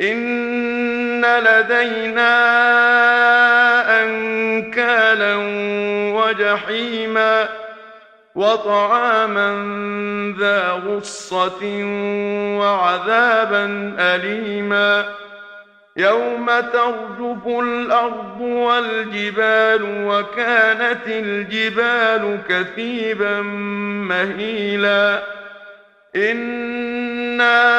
إن لدينا أنكالا وجحيما وطعاما ذا غصة وعذابا أليما يوم ترجف الأرض والجبال وكانت الجبال كثيبا مهيلا إنا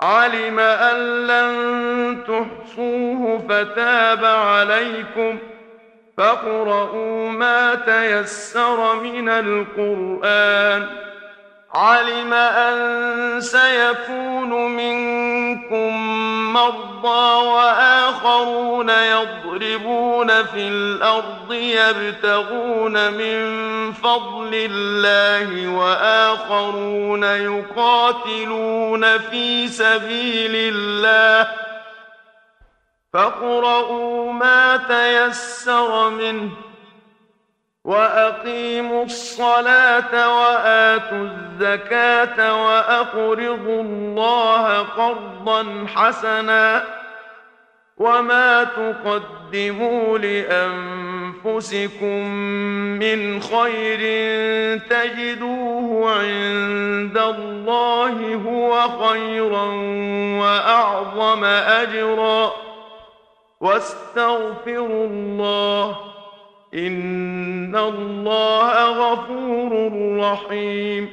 علم أن لن تحصوه فتاب عليكم فاقرؤوا ما تيسر من القرآن. علم أن سيكون منكم مرضى وآخرون يضربون في الأرض يبتغون من فضل الله وآخرون يقاتلون في سبيل الله. فاقرؤوا ما تيسر منه وأقيموا الصلاة وآتوا الزكاة وأقرضوا الله قرضا حسنا وما تقدموا لأنفسكم من خير تجدوه عند الله هو خيرا وأعظم أجرا واستغفروا الله ان الله غفور رحيم